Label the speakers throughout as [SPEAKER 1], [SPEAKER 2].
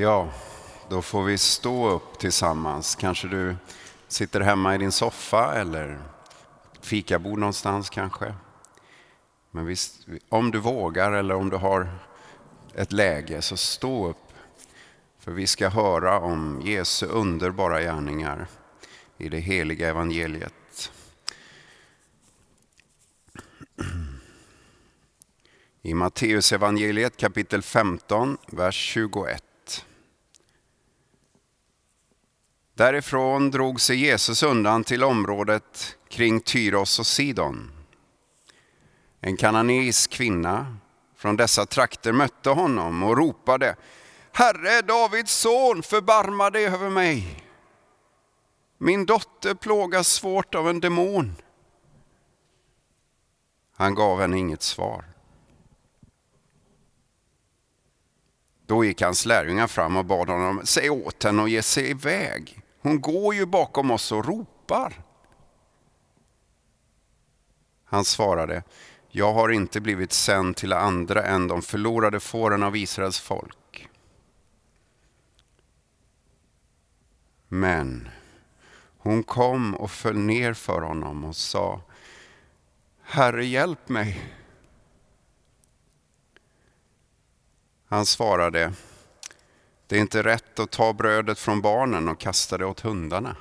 [SPEAKER 1] Ja, då får vi stå upp tillsammans. Kanske du sitter hemma i din soffa eller fikabord någonstans kanske. Men visst, om du vågar eller om du har ett läge så stå upp. För vi ska höra om Jesu underbara gärningar i det heliga evangeliet. I Matteus evangeliet kapitel 15, vers 21. Därifrån drog sig Jesus undan till området kring Tyros och Sidon. En kananeisk kvinna från dessa trakter mötte honom och ropade Herre, Davids son, förbarma dig över mig. Min dotter plågas svårt av en demon. Han gav henne inget svar. Då gick hans lärjungar fram och bad honom, säg åt henne att ge sig iväg. Hon går ju bakom oss och ropar. Han svarade, jag har inte blivit sänd till andra än de förlorade fåren av Israels folk. Men hon kom och föll ner för honom och sa, Herre hjälp mig. Han svarade, det är inte rätt att ta brödet från barnen och kasta det åt hundarna.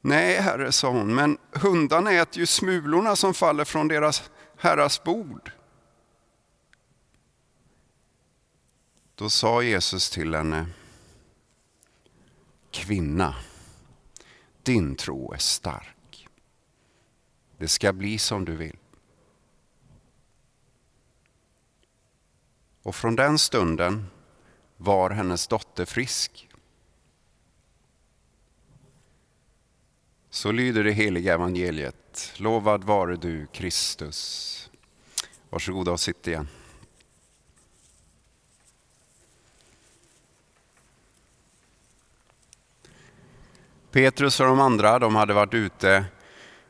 [SPEAKER 1] Nej, herre, sa hon, men hundarna äter ju smulorna som faller från deras herras bord. Då sa Jesus till henne, kvinna, din tro är stark. Det ska bli som du vill. Och från den stunden var hennes dotter frisk. Så lyder det heliga evangeliet. Lovad vare du Kristus. Varsågoda och sitt igen. Petrus och de andra de hade varit ute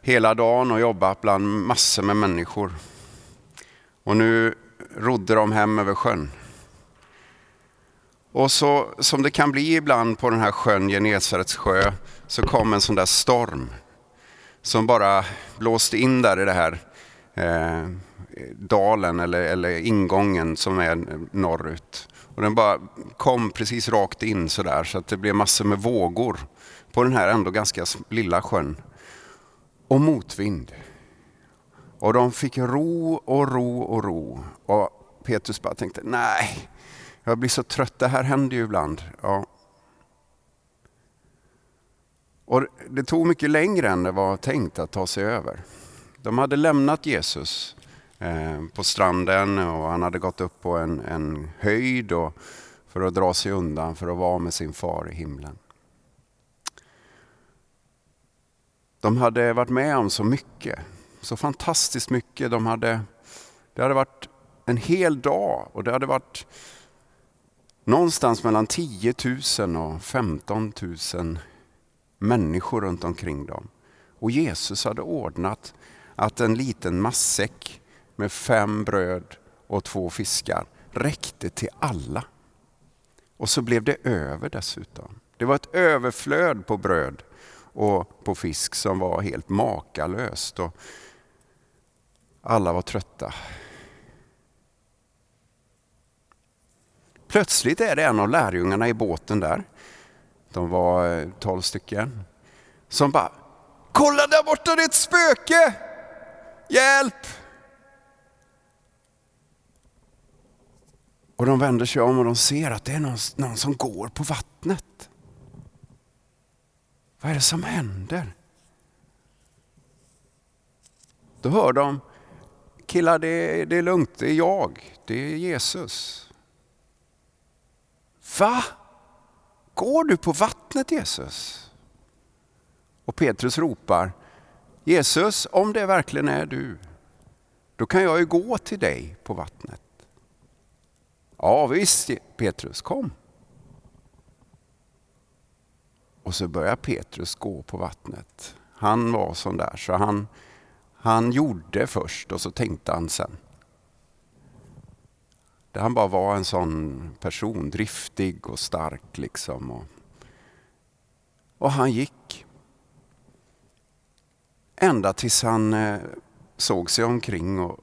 [SPEAKER 1] hela dagen och jobbat bland massor med människor. Och nu rodde de hem över sjön. Och så som det kan bli ibland på den här sjön, Genesarets sjö, så kom en sån där storm som bara blåste in där i det här eh, dalen eller, eller ingången som är norrut. Och den bara kom precis rakt in sådär så att det blev massor med vågor på den här ändå ganska lilla sjön. Och motvind. Och de fick ro och ro och ro. Och Petrus bara tänkte, nej, jag blir så trött, det här händer ju ibland. Ja. Och det tog mycket längre än det var tänkt att ta sig över. De hade lämnat Jesus eh, på stranden och han hade gått upp på en, en höjd och, för att dra sig undan, för att vara med sin far i himlen. De hade varit med om så mycket så fantastiskt mycket. De hade, det hade varit en hel dag och det hade varit någonstans mellan 10 000 och 15 000 människor runt omkring dem. Och Jesus hade ordnat att en liten massäck med fem bröd och två fiskar räckte till alla. Och så blev det över dessutom. Det var ett överflöd på bröd och på fisk som var helt makalöst. Och alla var trötta. Plötsligt är det en av lärjungarna i båten där, de var eh, tolv stycken, som bara Kolla där borta, det är ett spöke! Hjälp! Och de vänder sig om och de ser att det är någon, någon som går på vattnet. Vad är det som händer? Då hör de killar det, det är lugnt, det är jag, det är Jesus. Va? Går du på vattnet Jesus? Och Petrus ropar, Jesus, om det verkligen är du, då kan jag ju gå till dig på vattnet. Ja visst Petrus, kom. Och så börjar Petrus gå på vattnet. Han var sån där så han han gjorde först och så tänkte han sen. Där han bara var en sån person, driftig och stark liksom. Och, och han gick. Ända tills han eh, såg sig omkring och,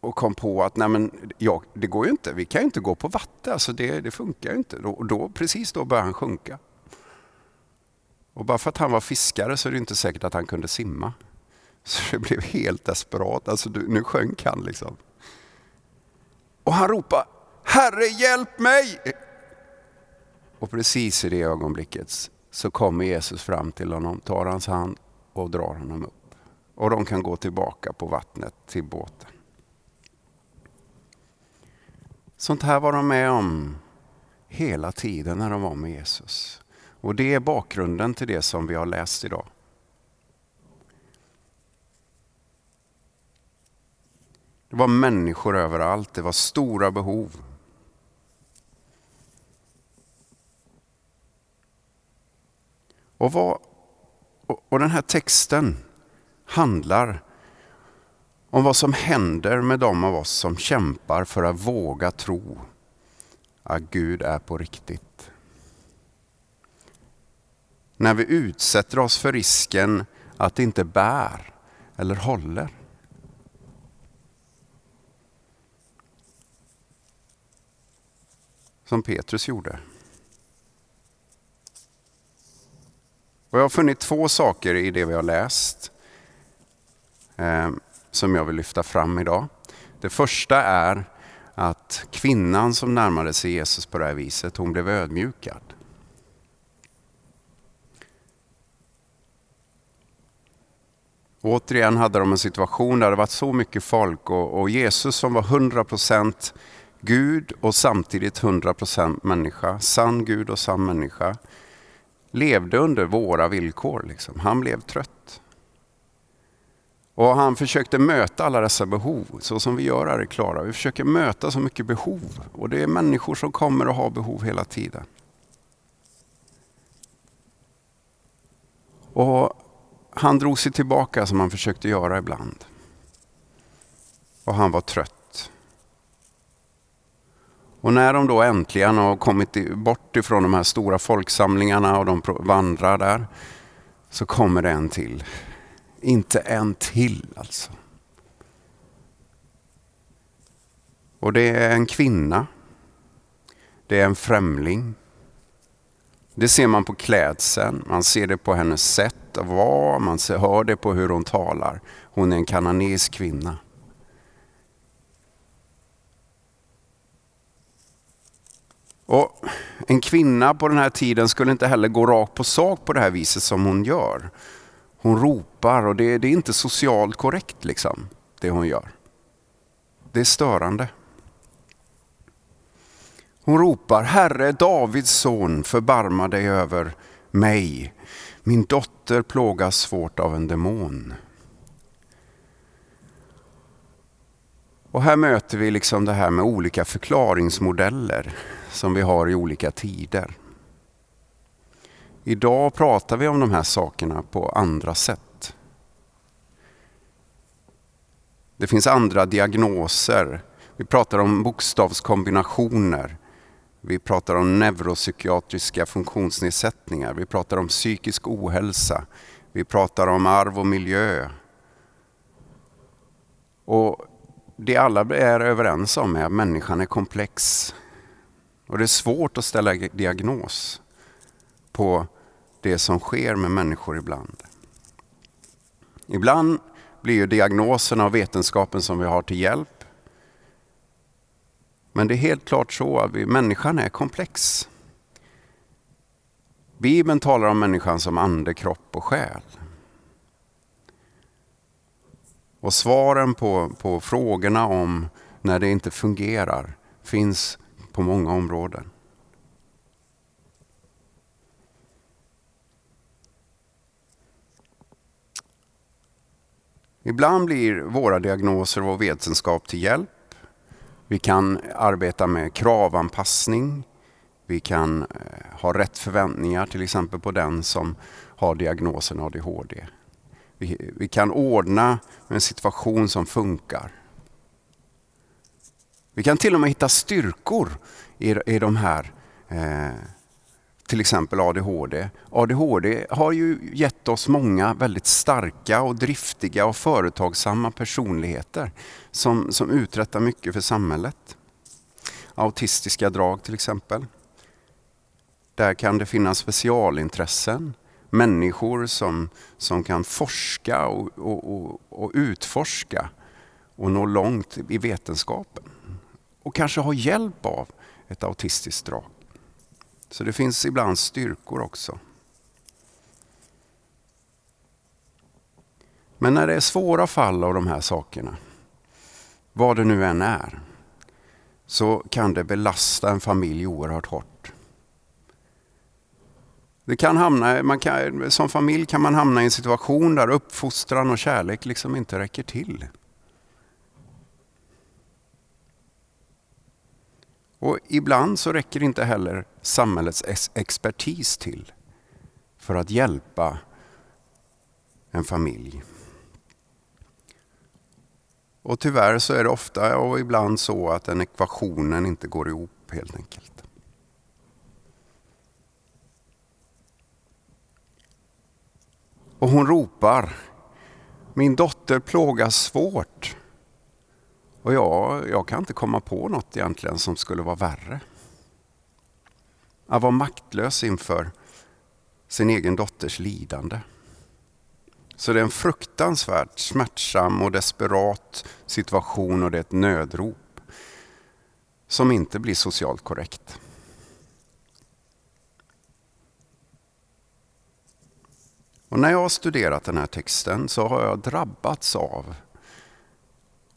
[SPEAKER 1] och kom på att nej men, ja, det går ju inte, vi kan ju inte gå på vatten, alltså det, det funkar ju inte. Och då, precis då började han sjunka. Och bara för att han var fiskare så är det inte säkert att han kunde simma. Så det blev helt desperat, alltså nu sjönk han liksom. Och han ropade Herre hjälp mig! Och precis i det ögonblicket så kommer Jesus fram till honom, tar hans hand och drar honom upp. Och de kan gå tillbaka på vattnet till båten. Sånt här var de med om hela tiden när de var med Jesus. Och det är bakgrunden till det som vi har läst idag. Det var människor överallt, det var stora behov. Och, vad, och den här texten handlar om vad som händer med de av oss som kämpar för att våga tro att Gud är på riktigt. När vi utsätter oss för risken att det inte bär eller håller. Som Petrus gjorde. Och jag har funnit två saker i det vi har läst eh, som jag vill lyfta fram idag. Det första är att kvinnan som närmade sig Jesus på det här viset, hon blev ödmjukad. återigen hade de en situation där det var så mycket folk och, och Jesus som var 100 procent Gud och samtidigt 100% människa, sann Gud och sann människa, levde under våra villkor. Liksom. Han blev trött. Och han försökte möta alla dessa behov, så som vi gör här i Klara. Vi försöker möta så mycket behov. Och det är människor som kommer att ha behov hela tiden. Och han drog sig tillbaka som han försökte göra ibland. Och han var trött. Och när de då äntligen har kommit bort ifrån de här stora folksamlingarna och de vandrar där, så kommer det en till. Inte en till alltså. Och det är en kvinna. Det är en främling. Det ser man på klädseln, man ser det på hennes sätt att vara, man hör det på hur hon talar. Hon är en kananeisk kvinna. Och En kvinna på den här tiden skulle inte heller gå rakt på sak på det här viset som hon gör. Hon ropar och det, det är inte socialt korrekt liksom, det hon gör. Det är störande. Hon ropar, Herre Davids son, förbarma dig över mig. Min dotter plågas svårt av en demon. Och här möter vi liksom det här med olika förklaringsmodeller som vi har i olika tider. Idag pratar vi om de här sakerna på andra sätt. Det finns andra diagnoser. Vi pratar om bokstavskombinationer. Vi pratar om neuropsykiatriska funktionsnedsättningar. Vi pratar om psykisk ohälsa. Vi pratar om arv och miljö. Och det alla är överens om är att människan är komplex. Och det är svårt att ställa diagnos på det som sker med människor ibland. Ibland blir ju diagnoserna och vetenskapen som vi har till hjälp. Men det är helt klart så att vi, människan är komplex. Bibeln talar om människan som ande, kropp och själ. Och svaren på, på frågorna om när det inte fungerar finns på många områden. Ibland blir våra diagnoser och vår vetenskap till hjälp. Vi kan arbeta med kravanpassning. Vi kan eh, ha rätt förväntningar till exempel på den som har diagnosen ADHD. Vi, vi kan ordna en situation som funkar. Vi kan till och med hitta styrkor i, i de här, eh, till exempel ADHD. ADHD har ju gett oss många väldigt starka och driftiga och företagsamma personligheter som, som uträttar mycket för samhället. Autistiska drag till exempel. Där kan det finnas specialintressen, människor som, som kan forska och, och, och, och utforska och nå långt i vetenskapen. Och kanske ha hjälp av ett autistiskt drag. Så det finns ibland styrkor också. Men när det är svåra fall av de här sakerna, vad det nu än är, så kan det belasta en familj oerhört hårt. Det kan hamna, man kan, som familj kan man hamna i en situation där uppfostran och kärlek liksom inte räcker till. Och ibland så räcker inte heller samhällets expertis till för att hjälpa en familj. Och tyvärr så är det ofta och ibland så att den ekvationen inte går ihop helt enkelt. Och hon ropar, min dotter plågas svårt. Och jag, jag kan inte komma på något egentligen som skulle vara värre. Att vara maktlös inför sin egen dotters lidande. Så det är en fruktansvärt smärtsam och desperat situation och det är ett nödrop som inte blir socialt korrekt. Och när jag har studerat den här texten så har jag drabbats av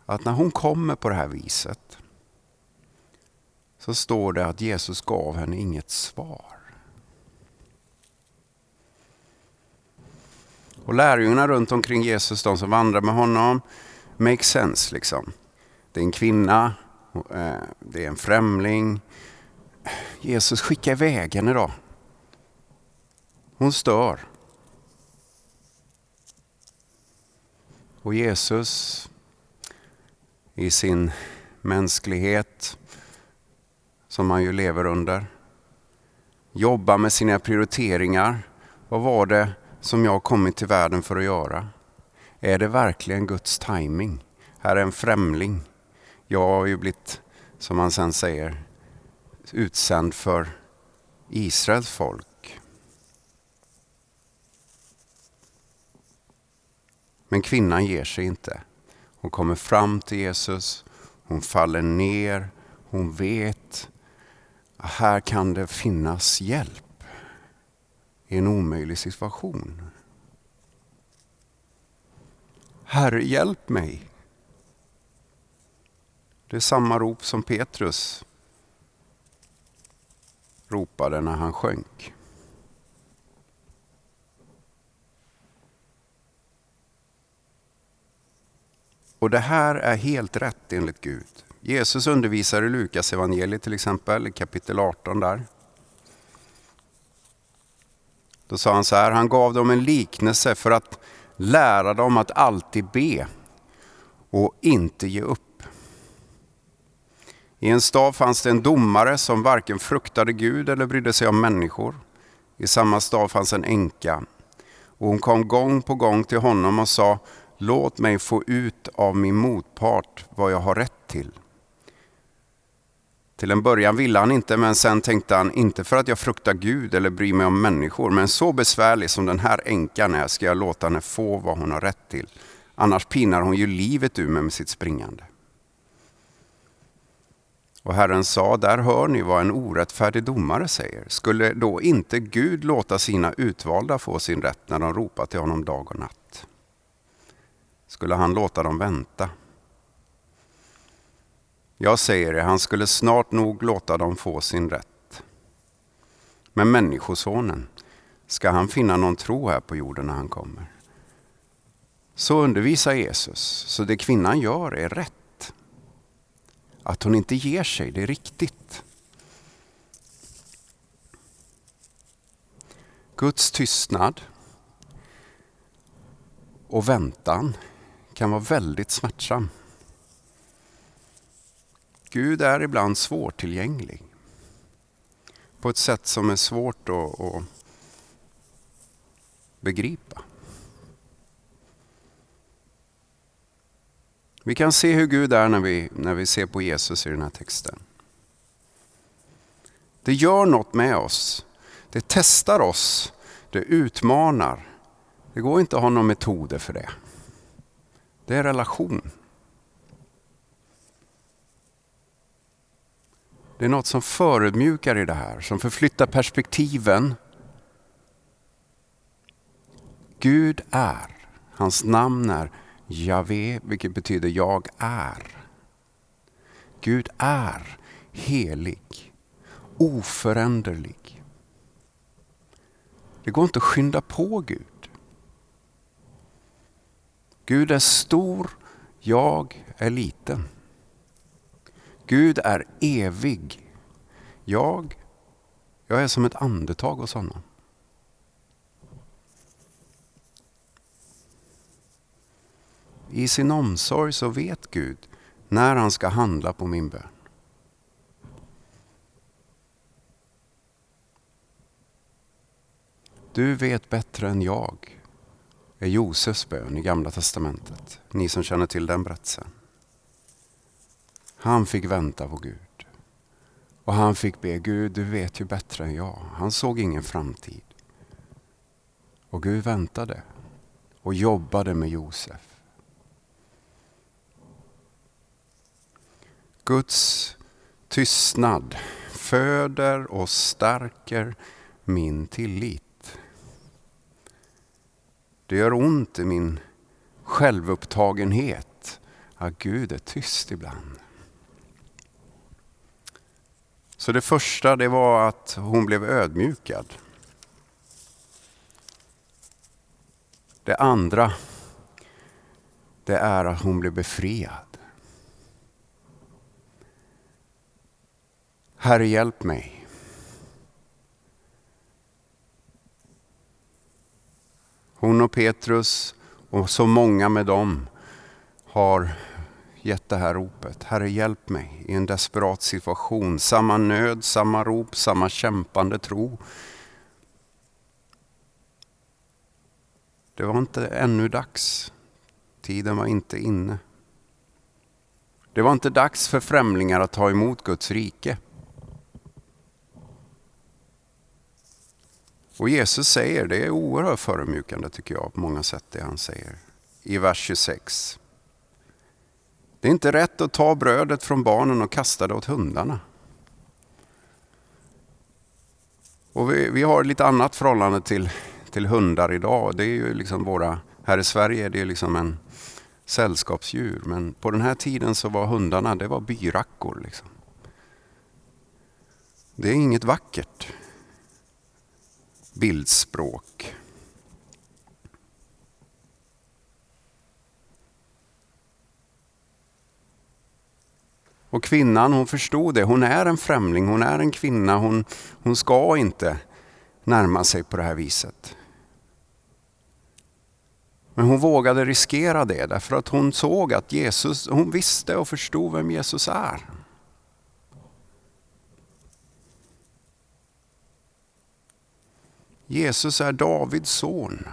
[SPEAKER 1] att när hon kommer på det här viset så står det att Jesus gav henne inget svar. Och lärjungarna runt omkring Jesus, de som vandrar med honom, make sense liksom. Det är en kvinna, eh, det är en främling. Jesus, skickar iväg henne då. Hon stör. Och Jesus i sin mänsklighet som han ju lever under. Jobba med sina prioriteringar. Vad var det som jag kommit till världen för att göra? Är det verkligen Guds timing? Här är en främling. Jag har ju blivit, som han sen säger, utsänd för Israels folk. Men kvinnan ger sig inte. Hon kommer fram till Jesus, hon faller ner, hon vet att här kan det finnas hjälp i en omöjlig situation. Herre, hjälp mig. Det är samma rop som Petrus ropade när han sjönk. Och det här är helt rätt enligt Gud. Jesus undervisar i Lukas evangeliet till exempel, kapitel 18 där. Då sa han så här, han gav dem en liknelse för att lära dem att alltid be och inte ge upp. I en stad fanns det en domare som varken fruktade Gud eller brydde sig om människor. I samma stad fanns en änka och hon kom gång på gång till honom och sa Låt mig få ut av min motpart vad jag har rätt till. Till en början ville han inte, men sen tänkte han, inte för att jag fruktar Gud eller bryr mig om människor, men så besvärlig som den här änkan är ska jag låta henne få vad hon har rätt till. Annars pinar hon ju livet ur mig med sitt springande. Och Herren sa, där hör ni vad en orättfärdig domare säger. Skulle då inte Gud låta sina utvalda få sin rätt när de ropar till honom dag och natt? Skulle han låta dem vänta. Jag säger det, han skulle snart nog låta dem få sin rätt. Men Människosonen, ska han finna någon tro här på jorden när han kommer? Så undervisar Jesus, så det kvinnan gör är rätt. Att hon inte ger sig, det är riktigt. Guds tystnad och väntan kan vara väldigt smärtsam. Gud är ibland svårtillgänglig. På ett sätt som är svårt att, att begripa. Vi kan se hur Gud är när vi, när vi ser på Jesus i den här texten. Det gör något med oss. Det testar oss. Det utmanar. Det går inte att ha några metoder för det. Det är relation. Det är något som förödmjukar i det här, som förflyttar perspektiven. Gud är, hans namn är Javé, vilket betyder jag är. Gud är helig, oföränderlig. Det går inte att skynda på Gud. Gud är stor, jag är liten. Gud är evig. Jag, jag är som ett andetag hos honom. I sin omsorg så vet Gud när han ska handla på min bön. Du vet bättre än jag, är Josefs bön i Gamla Testamentet. Ni som känner till den berättelsen. Han fick vänta på Gud. Och han fick be Gud, du vet ju bättre än jag. Han såg ingen framtid. Och Gud väntade och jobbade med Josef. Guds tystnad föder och stärker min tillit. Det gör ont i min självupptagenhet att Gud är tyst ibland. Så det första det var att hon blev ödmjukad. Det andra det är att hon blev befriad. Herre hjälp mig. Hon och Petrus och så många med dem har gett det här ropet. Herre hjälp mig i en desperat situation. Samma nöd, samma rop, samma kämpande tro. Det var inte ännu dags. Tiden var inte inne. Det var inte dags för främlingar att ta emot Guds rike. Och Jesus säger, det är oerhört förödmjukande tycker jag på många sätt det han säger i vers 26. Det är inte rätt att ta brödet från barnen och kasta det åt hundarna. Och vi, vi har lite annat förhållande till, till hundar idag. Det är ju liksom våra, här i Sverige är det liksom en sällskapsdjur. Men på den här tiden så var hundarna det var byrackor. Liksom. Det är inget vackert bildspråk. Och kvinnan hon förstod det, hon är en främling, hon är en kvinna, hon, hon ska inte närma sig på det här viset. Men hon vågade riskera det därför att hon såg att Jesus, hon visste och förstod vem Jesus är. Jesus är Davids son.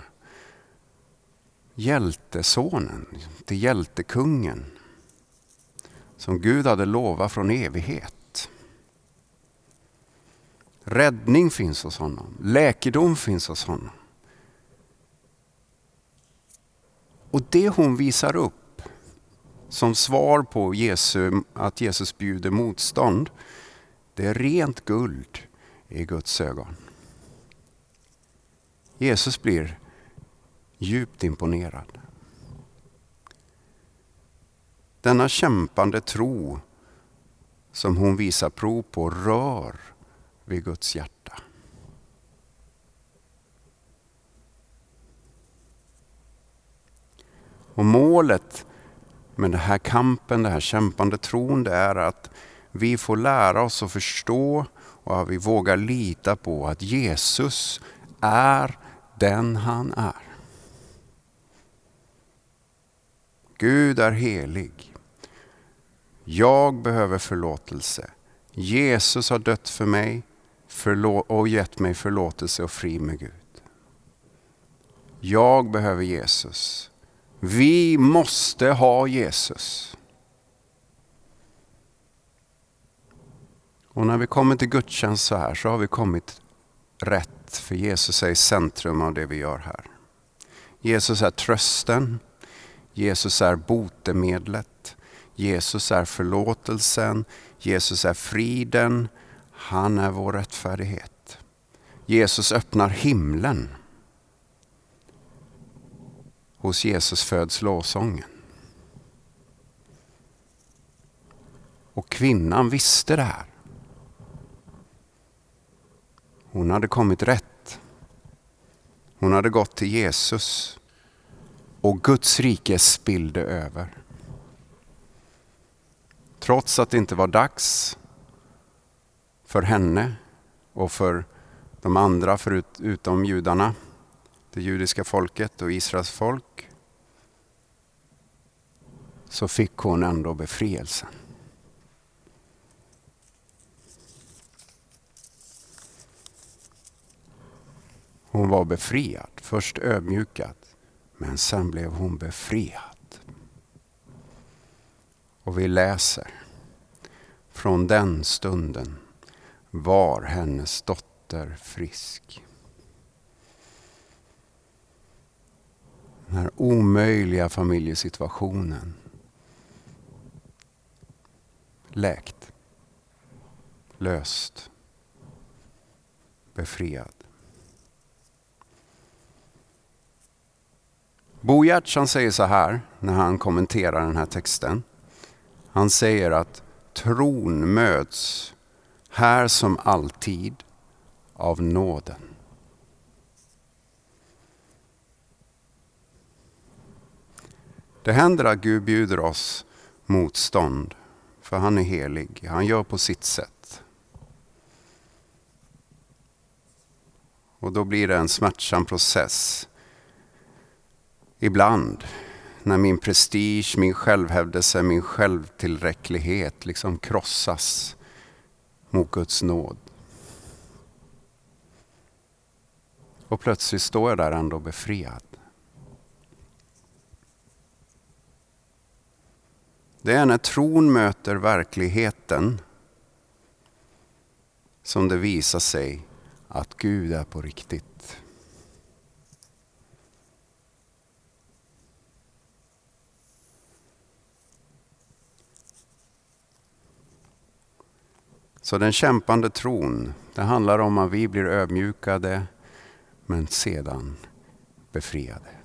[SPEAKER 1] Hjältesonen, till hjältekungen. Som Gud hade lovat från evighet. Räddning finns hos honom. Läkedom finns hos honom. Och det hon visar upp som svar på Jesu, att Jesus bjuder motstånd, det är rent guld i Guds ögon. Jesus blir djupt imponerad. Denna kämpande tro som hon visar prov på rör vid Guds hjärta. Och målet med den här kampen, den här kämpande tron, det är att vi får lära oss att förstå och att vi vågar lita på att Jesus är den han är. Gud är helig. Jag behöver förlåtelse. Jesus har dött för mig och gett mig förlåtelse och fri med Gud. Jag behöver Jesus. Vi måste ha Jesus. Och när vi kommer till gudstjänst så här så har vi kommit rätt. För Jesus är i centrum av det vi gör här. Jesus är trösten. Jesus är botemedlet. Jesus är förlåtelsen. Jesus är friden. Han är vår rättfärdighet. Jesus öppnar himlen. Hos Jesus föds lovsången. Och kvinnan visste det här. Hon hade kommit rätt. Hon hade gått till Jesus och Guds rike spillde över. Trots att det inte var dags för henne och för de andra förutom judarna, det judiska folket och Israels folk, så fick hon ändå befrielsen. Hon var befriad, först ödmjukad, men sen blev hon befriad. Och vi läser, från den stunden var hennes dotter frisk. Den här omöjliga familjesituationen läkt, löst, befriad. Bo Giertz säger så här när han kommenterar den här texten. Han säger att tron möts här som alltid av nåden. Det händer att Gud bjuder oss motstånd, för han är helig. Han gör på sitt sätt. Och då blir det en smärtsam process Ibland när min prestige, min självhävdelse, min självtillräcklighet liksom krossas mot Guds nåd. Och plötsligt står jag där ändå befriad. Det är när tron möter verkligheten som det visar sig att Gud är på riktigt. Så den kämpande tron, det handlar om att vi blir ödmjukade men sedan befriade.